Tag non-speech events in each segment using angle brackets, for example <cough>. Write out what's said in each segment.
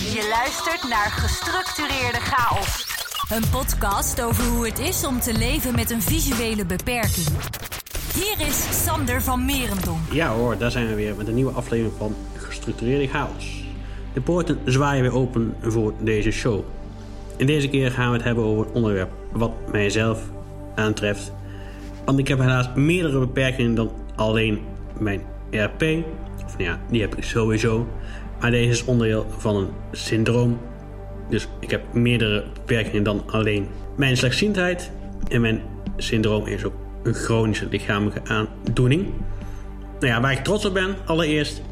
Je luistert naar Gestructureerde Chaos. Een podcast over hoe het is om te leven met een visuele beperking. Hier is Sander van Merendonk. Ja hoor, daar zijn we weer met een nieuwe aflevering van Gestructureerde Chaos. De poorten zwaaien weer open voor deze show. En deze keer gaan we het hebben over een onderwerp wat mijzelf aantreft. Want ik heb helaas meerdere beperkingen dan alleen mijn RP. Of nou ja, die heb ik sowieso. Deze is onderdeel van een syndroom. Dus ik heb meerdere beperkingen dan alleen mijn slechtziendheid. En mijn syndroom is ook een chronische lichamelijke aandoening. Nou ja, waar ik trots op ben, allereerst,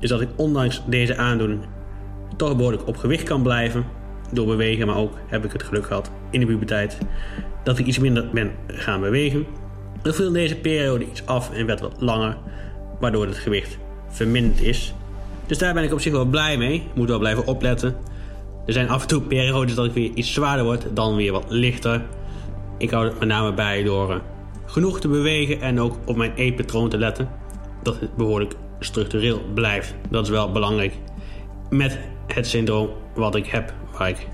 is dat ik ondanks deze aandoening toch behoorlijk op gewicht kan blijven. Door bewegen, maar ook heb ik het geluk gehad in de puberteit dat ik iets minder ben gaan bewegen. Er viel deze periode iets af en werd wat langer, waardoor het gewicht verminderd is. Dus daar ben ik op zich wel blij mee. Moet wel blijven opletten. Er zijn af en toe periodes dat ik weer iets zwaarder word, dan weer wat lichter. Ik hou het met name bij door eh, genoeg te bewegen en ook op mijn eetpatroon te letten. Dat het behoorlijk structureel blijft. Dat is wel belangrijk. Met het syndroom wat ik heb, waar ik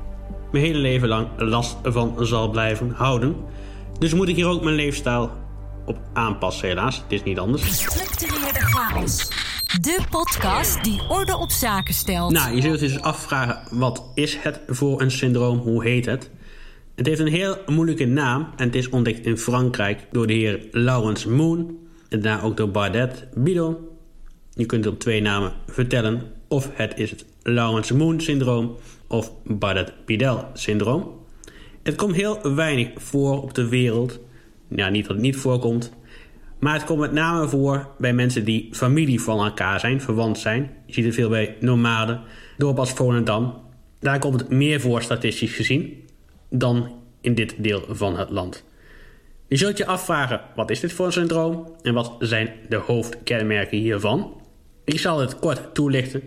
mijn hele leven lang last van zal blijven houden. Dus moet ik hier ook mijn leefstijl op aanpassen, helaas. Het is niet anders. Gestructureerde chaos. De podcast die orde op zaken stelt. Nou, je zult je dus afvragen, wat is het voor een syndroom? Hoe heet het? Het heeft een heel moeilijke naam en het is ontdekt in Frankrijk door de heer Laurence Moon. En daarna ook door Bardet Bidon. Je kunt op twee namen vertellen. Of het is het Laurence Moon syndroom of Bardet-Bidel syndroom. Het komt heel weinig voor op de wereld. Ja, niet dat het niet voorkomt. Maar het komt met name voor bij mensen die familie van elkaar zijn, verwant zijn. Je ziet het veel bij nomaden, als Volendam. Daar komt het meer voor statistisch gezien dan in dit deel van het land. Je zult je afvragen, wat is dit voor een syndroom en wat zijn de hoofdkenmerken hiervan? Ik zal het kort toelichten,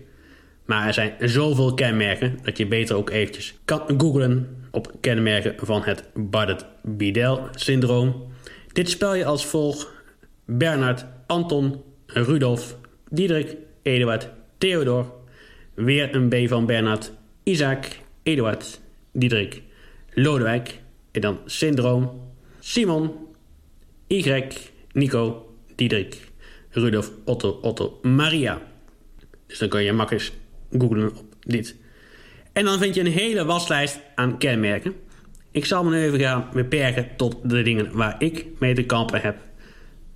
maar er zijn zoveel kenmerken dat je beter ook eventjes kan googlen op kenmerken van het Bardet-Bidel-syndroom. Dit spel je als volgt Bernard, Anton, Rudolf, Diederik, Eduard, Theodor. Weer een B van Bernard, Isaac, Eduard, Diederik, Lodewijk. En dan syndroom, Simon, Y, Nico, Diederik, Rudolf, Otto, Otto, Maria. Dus dan kun je makkelijk googlen op dit. En dan vind je een hele waslijst aan kenmerken. Ik zal me nu even gaan beperken tot de dingen waar ik mee te kampen heb.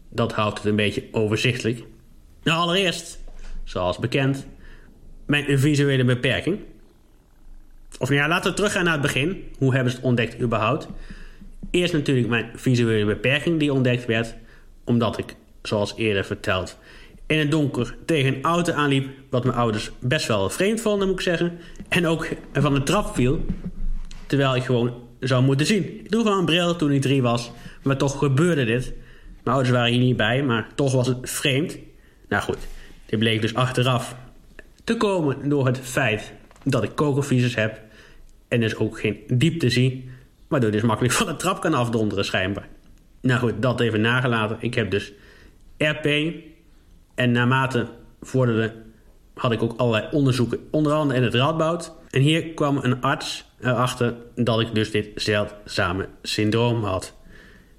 Dat houdt het een beetje overzichtelijk. Nou, allereerst, zoals bekend, mijn visuele beperking. Of nou ja, laten we teruggaan naar het begin. Hoe hebben ze het ontdekt überhaupt? Eerst natuurlijk mijn visuele beperking die ontdekt werd, omdat ik, zoals eerder verteld, in het donker tegen een auto aanliep, wat mijn ouders best wel vreemd vonden, moet ik zeggen. En ook van de trap viel, terwijl ik gewoon zou moeten zien. Ik droeg al een bril toen ik drie was, maar toch gebeurde dit. Mijn ouders waren hier niet bij, maar toch was het vreemd. Nou goed, dit bleek dus achteraf te komen door het feit dat ik kogelvisies heb en dus ook geen diepte zie, waardoor dus makkelijk van de trap kan afdonderen schijnbaar. Nou goed, dat even nagelaten. Ik heb dus RP en naarmate vorderde had ik ook allerlei onderzoeken, onder andere in het Radboud. En hier kwam een arts erachter dat ik dus dit zeldzame syndroom had.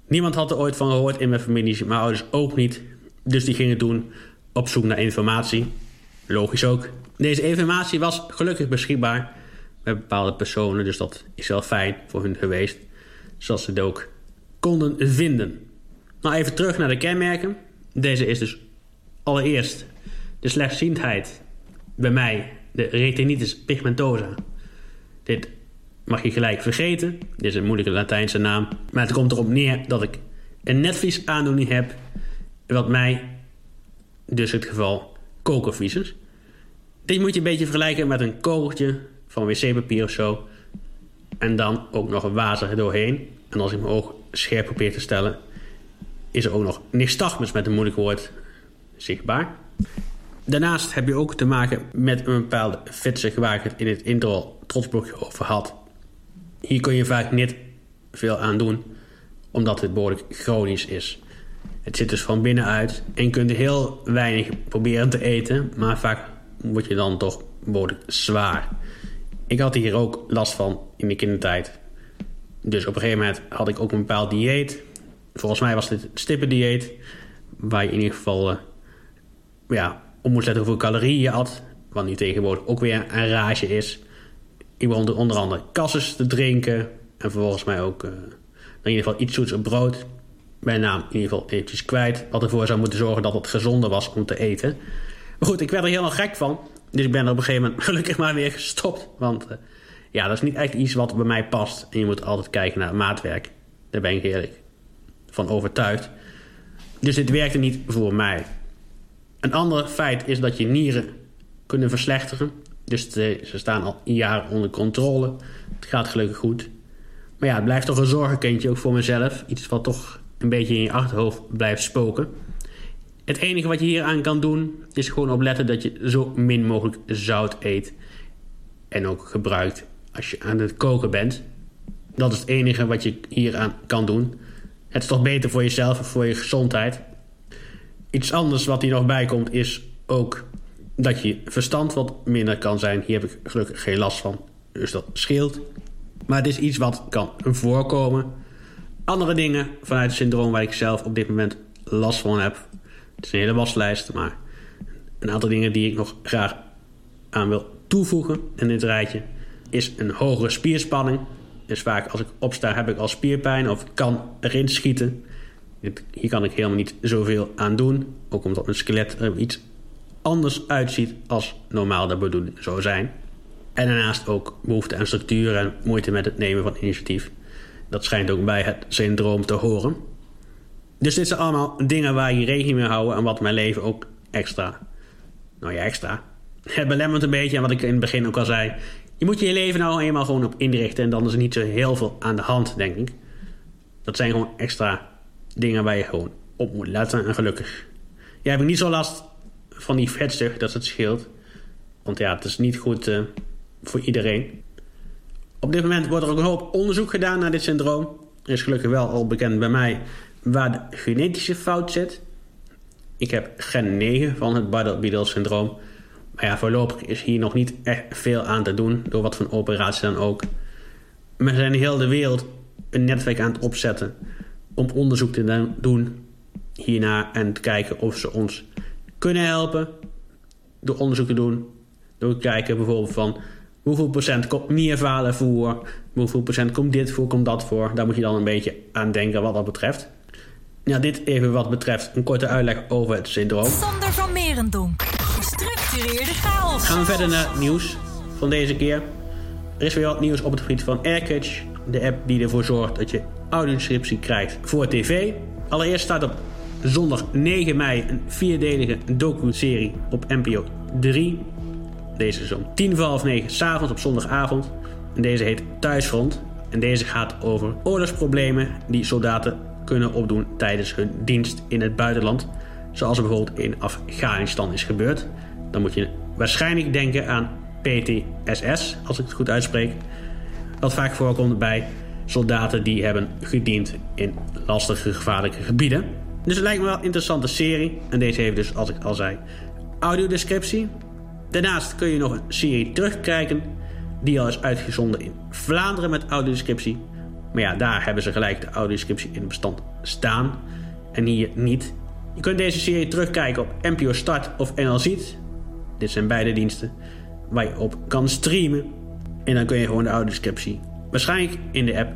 Niemand had er ooit van gehoord in mijn familie, mijn ouders ook niet. Dus die gingen toen op zoek naar informatie. Logisch ook. Deze informatie was gelukkig beschikbaar bij bepaalde personen, dus dat is wel fijn voor hun geweest. Zoals ze het ook konden vinden. Nou, even terug naar de kenmerken. Deze is dus allereerst de slechtziendheid. Bij mij de retinitis pigmentosa. Dit mag je gelijk vergeten. Dit is een moeilijke Latijnse naam. Maar het komt erop neer dat ik een netvlies aandoening heb. Wat mij, dus het geval, kokervlies Dit moet je een beetje vergelijken met een kogeltje van wc-papier of zo. En dan ook nog water doorheen. En als ik mijn oog scherp probeer te stellen, is er ook nog nystagmus met een moeilijk woord zichtbaar. Daarnaast heb je ook te maken met een bepaalde fitzig waar ik het in het intro trotsblokje over had. Hier kun je vaak niet veel aan doen, omdat het behoorlijk chronisch is. Het zit dus van binnenuit en je kunt heel weinig proberen te eten, maar vaak word je dan toch behoorlijk zwaar. Ik had hier ook last van in mijn kindertijd. Dus op een gegeven moment had ik ook een bepaald dieet. Volgens mij was dit het stippendieet. Waar je in ieder geval uh, ja, om moet letten hoeveel calorieën je had. Wat nu tegenwoordig ook weer een rage is. Ik begon onder andere kasses te drinken. En volgens mij ook uh, in ieder geval iets zoets op brood. Mijn naam in ieder geval eventjes kwijt. Wat ervoor zou moeten zorgen dat het gezonder was om te eten. Maar goed, ik werd er helemaal gek van. Dus ik ben er op een gegeven moment <laughs> gelukkig maar weer gestopt. Want uh, ja, dat is niet echt iets wat bij mij past. En je moet altijd kijken naar maatwerk. Daar ben ik eerlijk van overtuigd. Dus dit werkte niet voor mij. Een ander feit is dat je nieren kunnen verslechteren. Dus ze staan al jaren onder controle. Het gaat gelukkig goed. Maar ja, het blijft toch een zorgenkindje, ook voor mezelf. Iets wat toch een beetje in je achterhoofd blijft spoken. Het enige wat je hier aan kan doen, is gewoon opletten dat je zo min mogelijk zout eet. En ook gebruikt als je aan het koken bent. Dat is het enige wat je hieraan kan doen. Het is toch beter voor jezelf en voor je gezondheid. Iets anders wat hier nog bij komt is ook dat je verstand wat minder kan zijn. Hier heb ik gelukkig geen last van, dus dat scheelt. Maar het is iets wat kan voorkomen. Andere dingen vanuit het syndroom waar ik zelf op dit moment last van heb. Het is een hele waslijst, maar een aantal dingen die ik nog graag aan wil toevoegen in dit rijtje is een hogere spierspanning. Dus vaak als ik opsta heb ik al spierpijn of kan erin schieten. Hier kan ik helemaal niet zoveel aan doen. Ook omdat mijn skelet iets anders uitziet als normaal de bedoeling zou zijn. En daarnaast ook behoefte aan structuur en moeite met het nemen van initiatief. Dat schijnt ook bij het syndroom te horen. Dus dit zijn allemaal dingen waar je rekening mee houden en wat mijn leven ook extra, nou ja extra, <laughs> het belemmert een beetje. En wat ik in het begin ook al zei, je moet je leven nou eenmaal gewoon op inrichten en dan is er niet zo heel veel aan de hand, denk ik. Dat zijn gewoon extra dingen waar je gewoon op moet letten en gelukkig. Jij hebt niet zo last van die vetzucht dat het scheelt. Want ja, het is niet goed uh, voor iedereen. Op dit moment wordt er ook een hoop onderzoek gedaan naar dit syndroom. Er is gelukkig wel al bekend bij mij waar de genetische fout zit. Ik heb gen 9 van het Bardet-Biedel syndroom. Maar ja, voorlopig is hier nog niet echt veel aan te doen, door wat van operatie dan ook. We zijn heel de wereld een netwerk aan het opzetten om onderzoek te doen hierna en te kijken of ze ons kunnen helpen door onderzoek te doen. Door te kijken bijvoorbeeld van hoeveel procent komt nierfalen voor, hoeveel procent komt dit voor, komt dat voor. Daar moet je dan een beetje aan denken wat dat betreft. Ja, dit even wat betreft een korte uitleg over het syndroom. Sander van Merendonk. Gestructureerde chaos. Gaan we verder naar het nieuws van deze keer. Er is weer wat nieuws op het gebied van AirCatch. De app die ervoor zorgt dat je audiodescriptie krijgt voor tv. Allereerst staat op zondag 9 mei een vierdelige docu-serie op NPO 3. Deze is om tien voor half negen s'avonds op zondagavond. En deze heet Thuisfront. En deze gaat over oorlogsproblemen die soldaten kunnen opdoen tijdens hun dienst in het buitenland. Zoals er bijvoorbeeld in Afghanistan is gebeurd. Dan moet je waarschijnlijk denken aan PTSS, als ik het goed uitspreek. Wat vaak voorkomt bij soldaten die hebben gediend in lastige, gevaarlijke gebieden. Dus het lijkt me wel een interessante serie. En deze heeft dus, als ik al zei, audiodescriptie. Daarnaast kun je nog een serie terugkijken die al is uitgezonden in Vlaanderen met audiodescriptie. Maar ja, daar hebben ze gelijk de audiodescriptie in het bestand staan. En hier niet. Je kunt deze serie terugkijken op NPO Start of NL Ziet. Dit zijn beide diensten waar je op kan streamen. En dan kun je gewoon de audiodescriptie waarschijnlijk in de app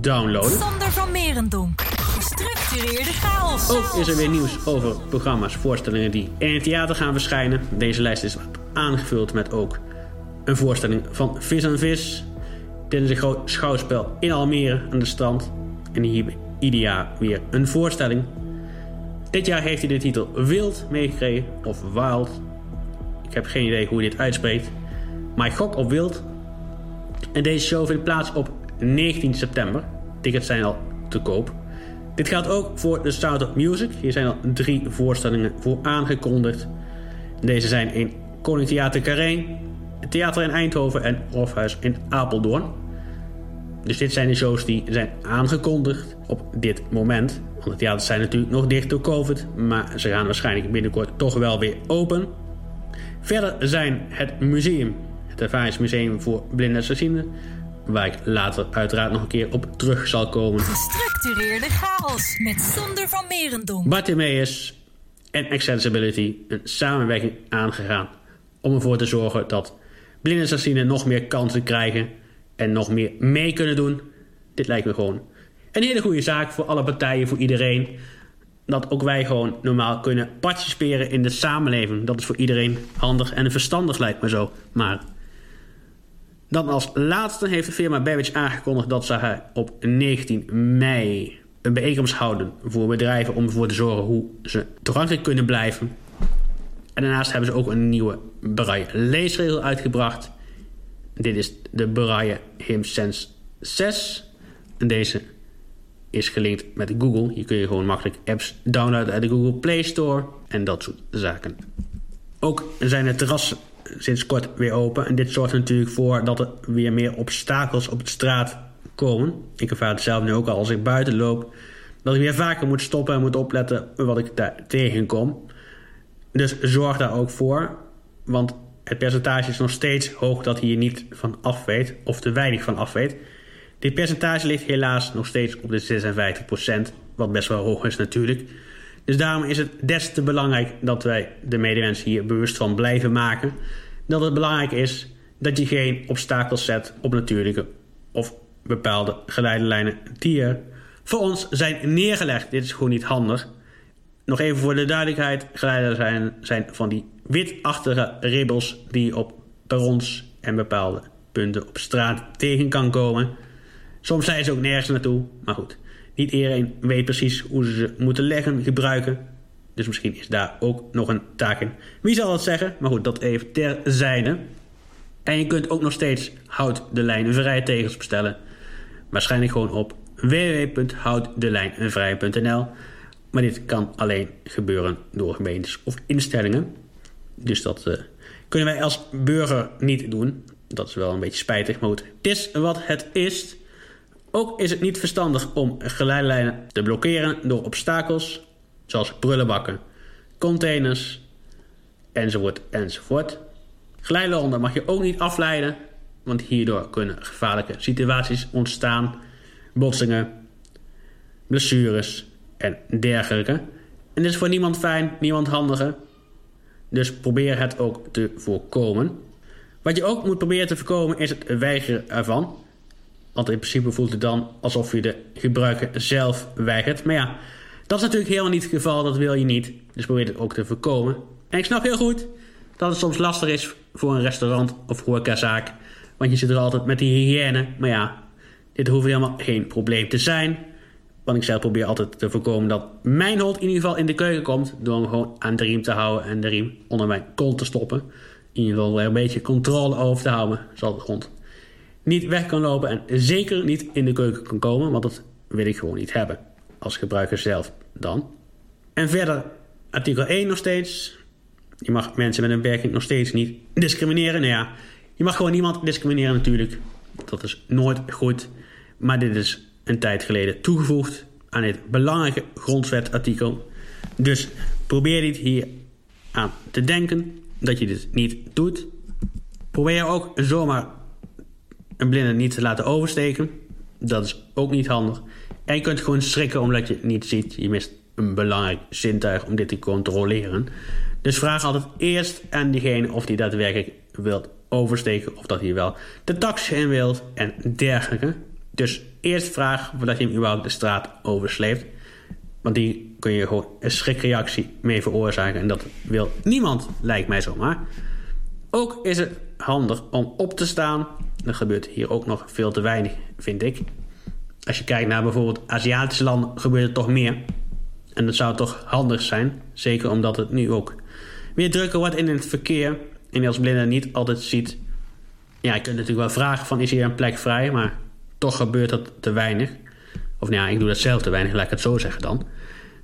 downloaden. Sander van Merendonk. Gestructureerde chaos. Ook is er weer nieuws over programma's, voorstellingen die in het theater gaan verschijnen. Deze lijst is aangevuld met ook een voorstelling van Vis en Vis. Dit is een groot schouwspel in Almere aan de strand. En hier ieder jaar weer een voorstelling. Dit jaar heeft hij de titel Wild meegekregen, of Wild. Ik heb geen idee hoe je dit uitspreekt. Maar gok op Wild. En deze show vindt plaats op 19 september. Tickets zijn al te koop. Dit geldt ook voor de Sound of Music. Hier zijn al drie voorstellingen voor aangekondigd. Deze zijn in Koning Theater Carré, het Theater in Eindhoven en Hofhuis in Apeldoorn. Dus dit zijn de shows die zijn aangekondigd op dit moment. Want de theaters zijn natuurlijk nog dicht door COVID, maar ze gaan waarschijnlijk binnenkort toch wel weer open. Verder zijn het museum, het ervaringsmuseum voor blinden en waar ik later uiteraard nog een keer op terug zal komen. Gestructureerde chaos met Sander van Merendonk. Bartimeus en Accessibility een samenwerking aangegaan om ervoor te zorgen dat blinden en slechtzienden nog meer kansen krijgen en nog meer mee kunnen doen. Dit lijkt me gewoon een hele goede zaak voor alle partijen, voor iedereen. Dat ook wij gewoon normaal kunnen participeren in de samenleving. Dat is voor iedereen handig en verstandig lijkt me zo. Maar dan als laatste heeft de firma Babbage aangekondigd dat ze op 19 mei een bijeenkomst houden voor bedrijven om ervoor te zorgen hoe ze toegankelijk kunnen blijven. En daarnaast hebben ze ook een nieuwe braille leesregel uitgebracht. Dit is de braille HimSense 6. En deze is gelinkt met Google. Hier kun je gewoon makkelijk apps downloaden uit de Google Play Store en dat soort zaken. Ook zijn de terrassen sinds kort weer open. En dit zorgt er natuurlijk voor dat er weer meer obstakels op de straat komen. Ik ervaar het zelf nu ook al als ik buiten loop. Dat ik weer vaker moet stoppen en moet opletten wat ik daar tegenkom. Dus zorg daar ook voor. Want het percentage is nog steeds hoog dat hier niet van afweet. Of te weinig van afweet. Dit percentage ligt helaas nog steeds op de 56%. Wat best wel hoog is natuurlijk. Dus daarom is het des te belangrijk dat wij de medemensen hier bewust van blijven maken. Dat het belangrijk is dat je geen obstakels zet op natuurlijke of bepaalde geleidelijnen die voor ons zijn neergelegd. Dit is gewoon niet handig. Nog even voor de duidelijkheid: geleidelijnen zijn, van die witachtige ribbels die op perrons en bepaalde punten op straat tegen kan komen. Soms zijn ze ook nergens naartoe, maar goed. Niet iedereen weet precies hoe ze ze moeten leggen, gebruiken. Dus misschien is daar ook nog een taak in. Wie zal het zeggen? Maar goed, dat even terzijde. En je kunt ook nog steeds houd de lijn vrij tegels bestellen. Waarschijnlijk gewoon op www.houddeleinvrij.nl. Maar dit kan alleen gebeuren door gemeentes of instellingen. Dus dat uh, kunnen wij als burger niet doen. Dat is wel een beetje spijtig, maar goed. Het is wat het is. Ook is het niet verstandig om geleidelijnen te blokkeren door obstakels zoals prullenbakken, containers, enzovoort, enzovoort. Geleidelijnen mag je ook niet afleiden, want hierdoor kunnen gevaarlijke situaties ontstaan, botsingen, blessures en dergelijke. En dit is voor niemand fijn, niemand handiger. Dus probeer het ook te voorkomen. Wat je ook moet proberen te voorkomen is het weigeren ervan. Want in principe voelt het dan alsof je de gebruiker zelf weigert. Maar ja, dat is natuurlijk helemaal niet het geval. Dat wil je niet. Dus probeer het ook te voorkomen. En ik snap heel goed dat het soms lastig is voor een restaurant of horecazaak. Want je zit er altijd met die hygiëne. Maar ja, dit hoeft helemaal geen probleem te zijn. Want ik zelf probeer altijd te voorkomen dat mijn hond in ieder geval in de keuken komt. Door hem gewoon aan de riem te houden en de riem onder mijn kont te stoppen. In ieder geval er een beetje controle over te houden. Zodat de hond niet weg kan lopen en zeker niet in de keuken kan komen, want dat wil ik gewoon niet hebben. Als gebruiker zelf dan. En verder, artikel 1 nog steeds. Je mag mensen met een beperking nog steeds niet discrimineren. Nou ja, je mag gewoon niemand discrimineren natuurlijk. Dat is nooit goed. Maar dit is een tijd geleden toegevoegd aan dit belangrijke grondwetartikel. Dus probeer dit hier aan te denken dat je dit niet doet. Probeer ook zomaar een blinde niet te laten oversteken. Dat is ook niet handig. En je kunt gewoon schrikken omdat je het niet ziet. Je mist een belangrijk zintuig om dit te controleren. Dus vraag altijd eerst aan diegene of die daadwerkelijk wilt oversteken. Of dat hij wel de taxi in wilt en dergelijke. Dus eerst vraag voordat je hem überhaupt de straat oversleept. Want die kun je gewoon een schrikreactie mee veroorzaken. En dat wil niemand, lijkt mij zomaar. Ook is het handig om op te staan er gebeurt hier ook nog veel te weinig, vind ik. Als je kijkt naar bijvoorbeeld Aziatische landen, gebeurt er toch meer. En dat zou toch handig zijn. Zeker omdat het nu ook weer drukker wordt in het verkeer. En als blinde niet altijd ziet. Ja, je kunt natuurlijk wel vragen van is hier een plek vrij. Maar toch gebeurt dat te weinig. Of nou ja, ik doe dat zelf te weinig, laat ik het zo zeggen dan.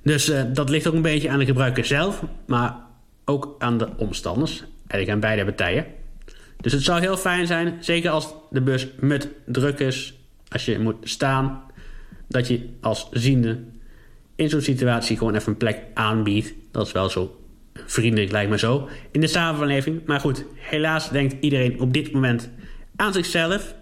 Dus uh, dat ligt ook een beetje aan de gebruiker zelf. Maar ook aan de omstanders. Eigenlijk aan beide partijen. Dus het zou heel fijn zijn, zeker als de bus met druk is, als je moet staan, dat je als ziende in zo'n situatie gewoon even een plek aanbiedt. Dat is wel zo vriendelijk, lijkt me zo, in de samenleving. Maar goed, helaas denkt iedereen op dit moment aan zichzelf.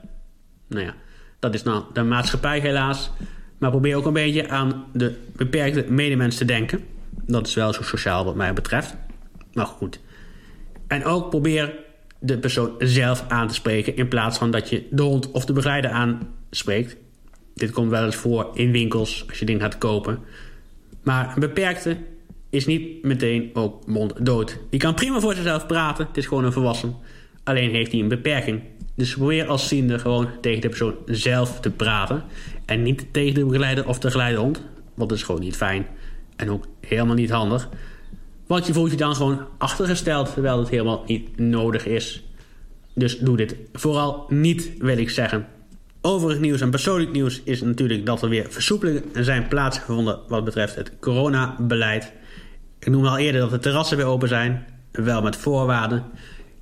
Nou ja, dat is nou de maatschappij helaas. Maar probeer ook een beetje aan de beperkte medemens te denken. Dat is wel zo sociaal wat mij betreft. Maar goed. En ook probeer de persoon zelf aan te spreken... in plaats van dat je de hond of de begeleider aanspreekt. Dit komt wel eens voor in winkels als je dingen gaat kopen. Maar een beperkte is niet meteen ook monddood. Die kan prima voor zichzelf praten. Het is gewoon een volwassen. Alleen heeft hij een beperking. Dus probeer als ziende gewoon tegen de persoon zelf te praten. En niet tegen de begeleider of de geleidehond. Want dat is gewoon niet fijn. En ook helemaal niet handig. Want je voelt je dan gewoon achtergesteld terwijl het helemaal niet nodig is. Dus doe dit vooral niet, wil ik zeggen. Overig nieuws en persoonlijk nieuws is natuurlijk dat er weer versoepelingen zijn plaatsgevonden wat betreft het coronabeleid. Ik noemde al eerder dat de terrassen weer open zijn, wel met voorwaarden.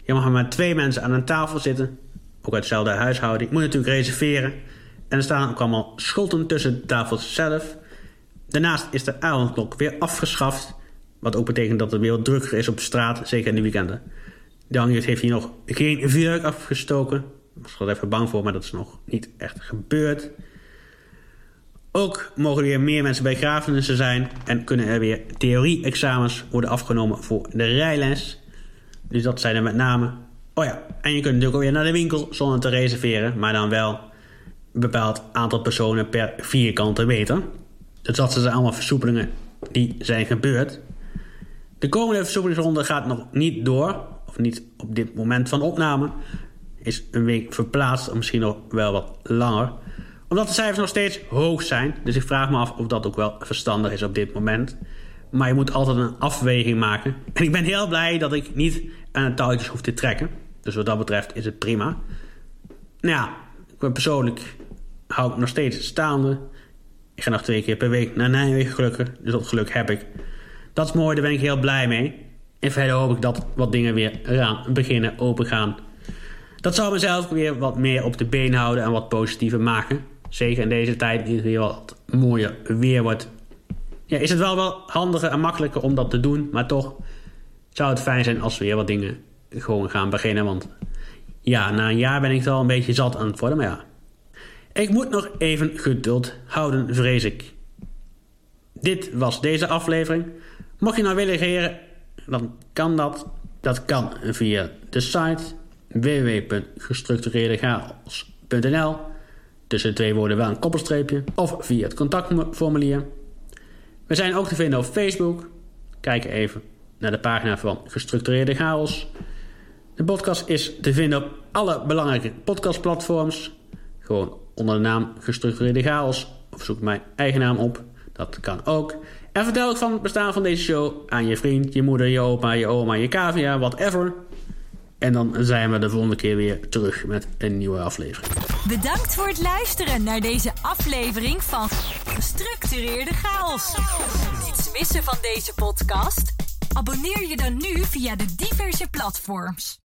Je mag maar twee mensen aan een tafel zitten, ook uit dezelfde huishouding. Je moet natuurlijk reserveren. En er staan ook allemaal scholten tussen de tafels zelf. Daarnaast is de avondklok weer afgeschaft. Wat ook betekent dat het weer wat drukker is op straat, zeker in de weekenden. De hangjeugd heeft hier nog geen vuurwerk afgestoken. Ik was er even bang voor, maar dat is nog niet echt gebeurd. Ook mogen er weer meer mensen bij grafenissen zijn en kunnen er weer theorie-examens worden afgenomen voor de rijles. Dus dat zijn er met name. Oh ja, en je kunt natuurlijk ook weer naar de winkel zonder te reserveren, maar dan wel een bepaald aantal personen per vierkante meter. Dus dat zijn allemaal versoepelingen die zijn gebeurd. De komende versoepelingsronde gaat nog niet door, of niet op dit moment van opname. Is een week verplaatst, of misschien nog wel wat langer. Omdat de cijfers nog steeds hoog zijn. Dus ik vraag me af of dat ook wel verstandig is op dit moment. Maar je moet altijd een afweging maken. En ik ben heel blij dat ik niet aan het touwtjes hoef te trekken. Dus wat dat betreft is het prima. Nou ja, ik ben persoonlijk hou ik nog steeds staande. Ik ga nog twee keer per week naar Nijmegen gelukkig. Dus dat geluk heb ik. Dat is mooi, daar ben ik heel blij mee. En verder hoop ik dat wat dingen weer eraan beginnen open gaan. Dat zou mezelf weer wat meer op de been houden en wat positiever maken. Zeker in deze tijd, die het weer wat mooier weer wordt. Ja, is het wel wel handiger en makkelijker om dat te doen. Maar toch zou het fijn zijn als we weer wat dingen gewoon gaan beginnen. Want ja, na een jaar ben ik al een beetje zat aan het worden. Maar ja, ik moet nog even geduld houden, vrees ik. Dit was deze aflevering. Mocht je nou willen reageren, dan kan dat. Dat kan via de site www.gestructureerdechaos.nl Tussen twee woorden wel een koppelstreepje. Of via het contactformulier. We zijn ook te vinden op Facebook. Kijk even naar de pagina van Gestructureerde Chaos. De podcast is te vinden op alle belangrijke podcastplatforms. Gewoon onder de naam Gestructureerde Chaos. Of zoek mijn eigen naam op. Dat kan ook. En vertel ook van het bestaan van deze show aan je vriend, je moeder, je opa, je oma, je cavia, whatever. En dan zijn we de volgende keer weer terug met een nieuwe aflevering. Bedankt voor het luisteren naar deze aflevering van Gestructureerde Chaos. Niets missen van deze podcast? Abonneer je dan nu via de diverse platforms.